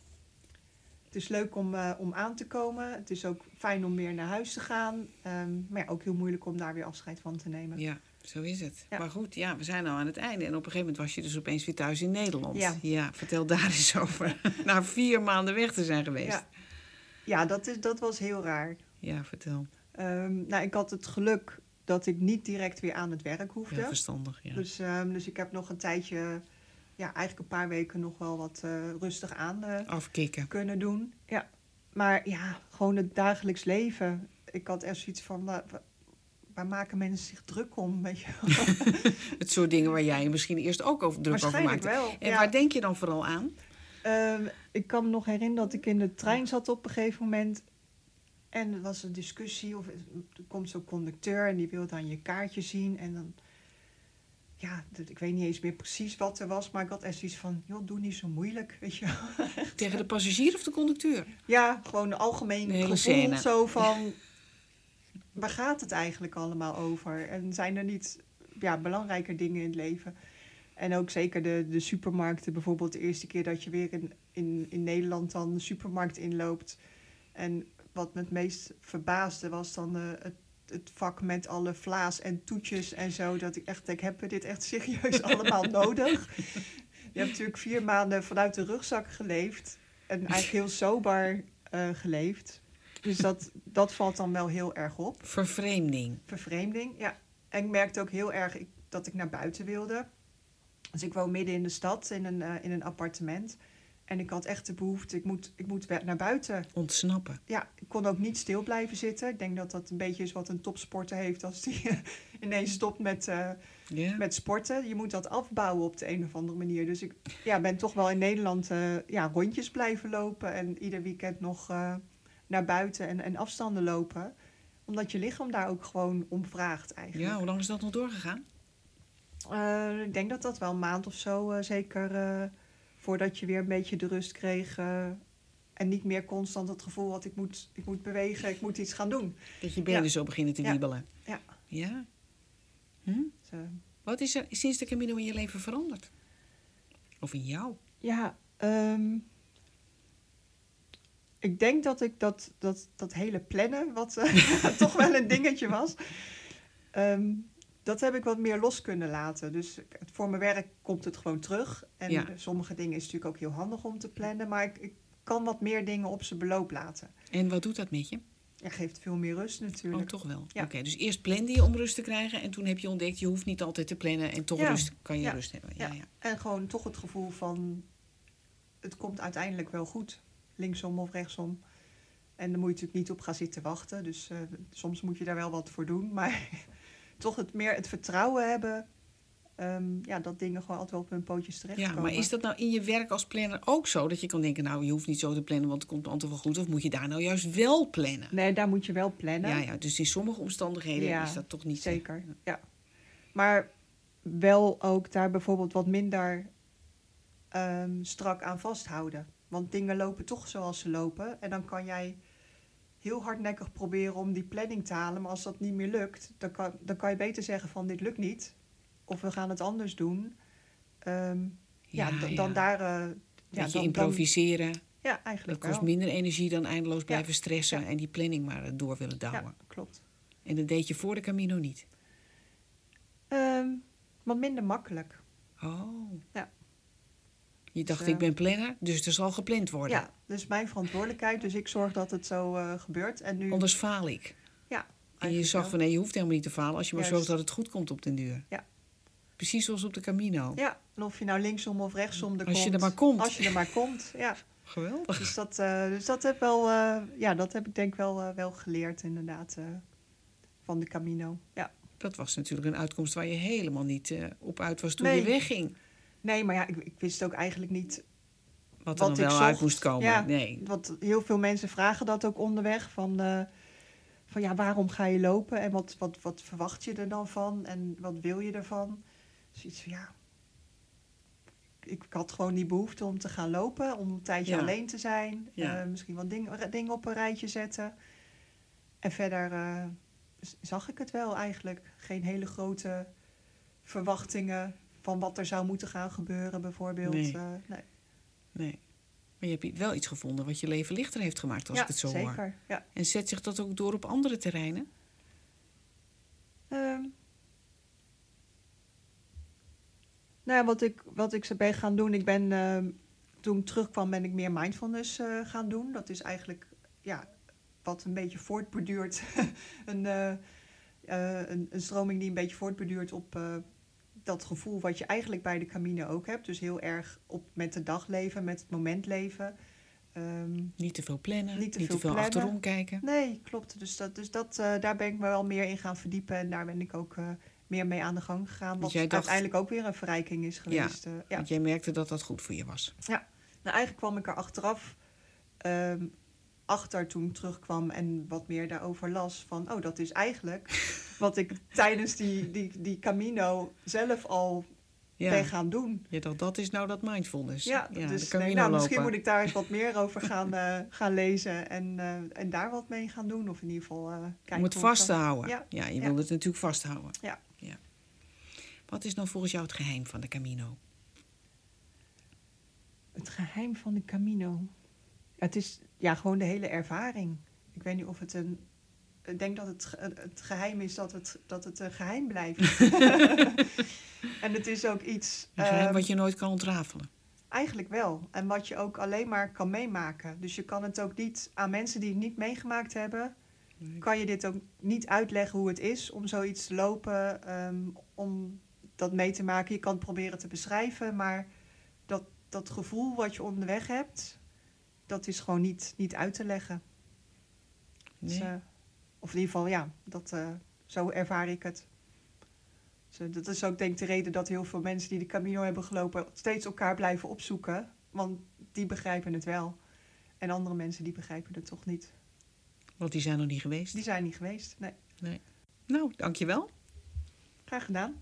Is leuk om, eh, om aan te komen. Het is ook fijn om weer naar huis te gaan. Ehm, maar ja, ook heel moeilijk om daar weer afscheid van te nemen. Ja, zo is het. Ja. Maar goed, ja, we zijn nou aan het einde. En op een gegeven moment was je dus opeens weer thuis in Nederland. Ja. vertel daar eens over. Na vier maanden weg te zijn geweest. Ja, ja dat, is, dat was heel raar. Ja, vertel. Ehm, nou, ik had het geluk dat ik niet direct weer aan het werk hoefde. Heel verstandig, ja. Dus, ehm, dus ik heb nog een tijdje, ja, eigenlijk een paar weken nog wel wat eh, rustig aan eh, kunnen doen. Ja. Maar ja, gewoon het dagelijks leven. Ik had echt zoiets van, waar, waar maken mensen zich druk om? Weet je? Het soort dingen waar jij misschien eerst ook over druk over maakte. wel. En ja. waar denk je dan vooral aan? Ehm, ik kan me nog herinneren dat ik in de trein zat op een gegeven moment. En er was een discussie. Of er komt zo'n conducteur en die wil dan je kaartje zien. En dan. Ja, ik weet niet eens meer precies wat er was. Maar ik had echt zoiets van. joh, doe niet zo moeilijk. Weet je. Tegen de passagier of de conducteur? Ja, gewoon een algemeen gevoel. scène. Zo van. Waar gaat het eigenlijk allemaal over? En zijn er niet ja, belangrijker dingen in het leven? En ook zeker de, de supermarkten. Bijvoorbeeld de eerste keer dat je weer in, in, in Nederland dan de supermarkt inloopt. En wat me het meest verbaasde was dan eh, het, het vak met alle vlaas en toetjes en zo. Dat ik echt denk, hebben we dit echt serieus allemaal nodig? Je hebt natuurlijk vier maanden vanuit de rugzak geleefd. En eigenlijk heel sober eh, geleefd. Dus dat, dat valt dan wel heel erg op. Vervreemding. Vervreemding, ja. En ik merkte ook heel erg ik- dat ik naar buiten wilde. Dus ik woon midden in de stad in een, eh, in een appartement. En ik had echt de behoefte, ik moet, ik moet naar buiten. Ontsnappen. Ja, ik kon ook niet stil blijven zitten. Ik denk dat dat een beetje is wat een topsporter heeft als die ineens stopt met, eh, met sporten. Je moet dat afbouwen op de een of andere manier. Dus ik ja, ben toch wel in Nederland eh, ja, rondjes blijven lopen. En ieder weekend nog eh, naar buiten en, en afstanden lopen. Omdat je lichaam daar ook gewoon om vraagt eigenlijk. ja, hoe lang is dat nog doorgegaan? Ik denk dat dat wel een maand of zo zeker voordat je weer een beetje de rust kreeg. eh, en niet meer constant het gevoel had ik moet, ik moet bewegen, ik moet iets gaan doen. Dat je benen Ja. zo beginnen te wiebelen. Ja. Ja? Hm? Dus, eh, Wat is er sinds de Camino in je leven veranderd? Of in jou? Ja, ehm, ik denk dat ik dat, dat, dat hele plannen, wat eh, toch wel een dingetje was, ehm, dat heb ik wat meer los kunnen laten. Dus voor mijn werk komt het gewoon terug. En Ja. sommige dingen is natuurlijk ook heel handig om te plannen, maar ik, ik kan wat meer dingen op zijn beloop laten. En wat doet dat met je? Ja, geeft veel meer rust Oh, natuurlijk. toch wel. Ja. Oké, dus eerst plande je om rust te krijgen. En toen heb je ontdekt, je hoeft niet altijd te plannen. En toch Ja. rust, kan je Ja. rust hebben. Ja, Ja. En gewoon toch het gevoel van, het komt uiteindelijk wel goed. Linksom of rechtsom. En dan moet je natuurlijk niet op gaan zitten wachten. Dus eh, soms moet je daar wel wat voor doen. Maar toch het meer het vertrouwen hebben. ehm, ja, dat dingen gewoon altijd wel op hun pootjes terechtkomen. Ja, maar is dat nou in je werk als planner ook zo? Dat je kan denken, nou, je hoeft niet zo te plannen, want het komt altijd wel goed. Of moet je daar nou juist wel plannen? Nee, daar moet je wel plannen. Ja, ja, dus in sommige omstandigheden Ja, is dat toch niet... Zeker, ja. Maar wel ook daar bijvoorbeeld wat minder ehm, strak aan vasthouden. Want dingen lopen toch zoals ze lopen. En dan kan jij heel hardnekkig proberen om die planning te halen. Maar als dat niet meer lukt, dan kan, dan kan je beter zeggen van dit lukt niet. Of we gaan het anders doen. Ehm, ja, Ja, d- ja. dan daar... eh, ja, dan- improviseren. Dan, ja, Dat eigenlijk kost wel. minder energie dan eindeloos blijven stressen... En die planning maar eh, door willen douwen. Ja, klopt. En dat deed je voor de Camino niet. Ehm, wat minder makkelijk. Oh. Ja. Je dacht, Dus, ik eh, ben planner, dus er zal gepland worden. Ja, dus mijn verantwoordelijkheid. Dus ik zorg dat het zo eh, gebeurt. En nu... Anders faal ik. Ja, En je zag wel. van, nee, je hoeft helemaal niet te falen... als je maar Juist. zorgt dat het goed komt op den duur. Ja. Precies zoals op de Camino. Ja, en of je nou linksom of rechtsom er Als je komt. er maar komt. Als je er maar komt, ja. Geweldig. Dus dat, eh, dus dat heb wel, ja, dat heb ik denk wel, wel geleerd inderdaad van de Camino. Ja. Dat was natuurlijk een uitkomst waar je helemaal niet op uit was toen Nee. je wegging. Nee, maar ja, ik, ik wist ook eigenlijk niet Wat er wat dan wel zocht. uit moest komen. Ja, Nee. Want heel veel mensen vragen dat ook onderweg. Van, eh, van ja, waarom ga je lopen? En wat, wat, wat verwacht je er dan van? En wat wil je ervan? Dus iets van ja. Ik, ik had gewoon die behoefte om te gaan lopen. Om een tijdje Ja. alleen te zijn. Ja. eh, misschien wat dingen dingen op een rijtje zetten. En verder eh, zag ik het wel eigenlijk. Geen hele grote verwachtingen van wat er zou moeten gaan gebeuren, bijvoorbeeld. Nee. Eh, nee. nee. Maar je hebt wel iets gevonden wat je leven lichter heeft gemaakt, als ja, ik het zo zeker. hoor. Ja. En zet zich dat ook door op andere terreinen? Ehm. nou, ja, wat ik, wat ik ben gaan doen, ik ben ehm, toen ik terugkwam, ben ik meer mindfulness eh, gaan doen. Dat is eigenlijk ja, wat een beetje voortborduurt. een, Eh, een, een stroming die een beetje voortbeduurt op dat gevoel wat je eigenlijk bij de Camino ook hebt. Dus heel erg op met de dag leven, met het moment leven. Ehm, Niet te veel plannen, Niet niet te te, veel achterom kijken. nee, klopt. Dus, dat, dus dat, eh, daar ben ik me wel meer in gaan verdiepen. En daar ben ik ook eh, meer mee aan de gang gegaan. Wat dacht- uiteindelijk ook weer een verrijking is geweest. eh, ja. Want jij merkte dat dat goed voor je was. Nou, eigenlijk kwam ik er achteraf ehm, achter toen terugkwam en wat meer daarover las. Van, oh, dat is eigenlijk wat ik tijdens die, die, die Camino zelf al Ja, ben gaan doen. je dacht, dat is nou dat mindfulness. Ja, de dus nee, nou, misschien lopen. moet ik daar eens wat meer over gaan, eh, gaan lezen en, eh, en daar wat mee gaan doen. Of in ieder geval eh kijken. Om het vast te houden. Ja, Ja, je ja. wil het natuurlijk vasthouden. Ja. Wat is nou volgens jou het geheim van de Camino? Het geheim van de Camino. Het is ja, gewoon de hele ervaring. Ik weet niet of het een. Ik denk dat het, het geheim is dat het, dat het een geheim blijft. en het is ook iets. Een geheim ehm, wat je nooit kan ontrafelen. Eigenlijk wel. En wat je ook alleen maar kan meemaken. Dus je kan het ook niet aan mensen die het niet meegemaakt hebben. Kan je dit ook niet uitleggen hoe het is om zoiets te lopen, ehm, om dat mee te maken. Je kan het proberen te beschrijven, maar dat, dat gevoel wat je onderweg hebt, dat is gewoon niet, niet uit te leggen. Dus, Nee? eh, of in ieder geval, ja, dat, eh, zo ervaar ik het. Dus, eh, dat is ook denk ik de reden dat heel veel mensen die de Camino hebben gelopen steeds elkaar blijven opzoeken. Want die begrijpen het wel. En andere mensen die begrijpen het toch niet. Want die zijn nog niet geweest. Die zijn niet geweest. Nee, Nou, dankjewel. graag gedaan.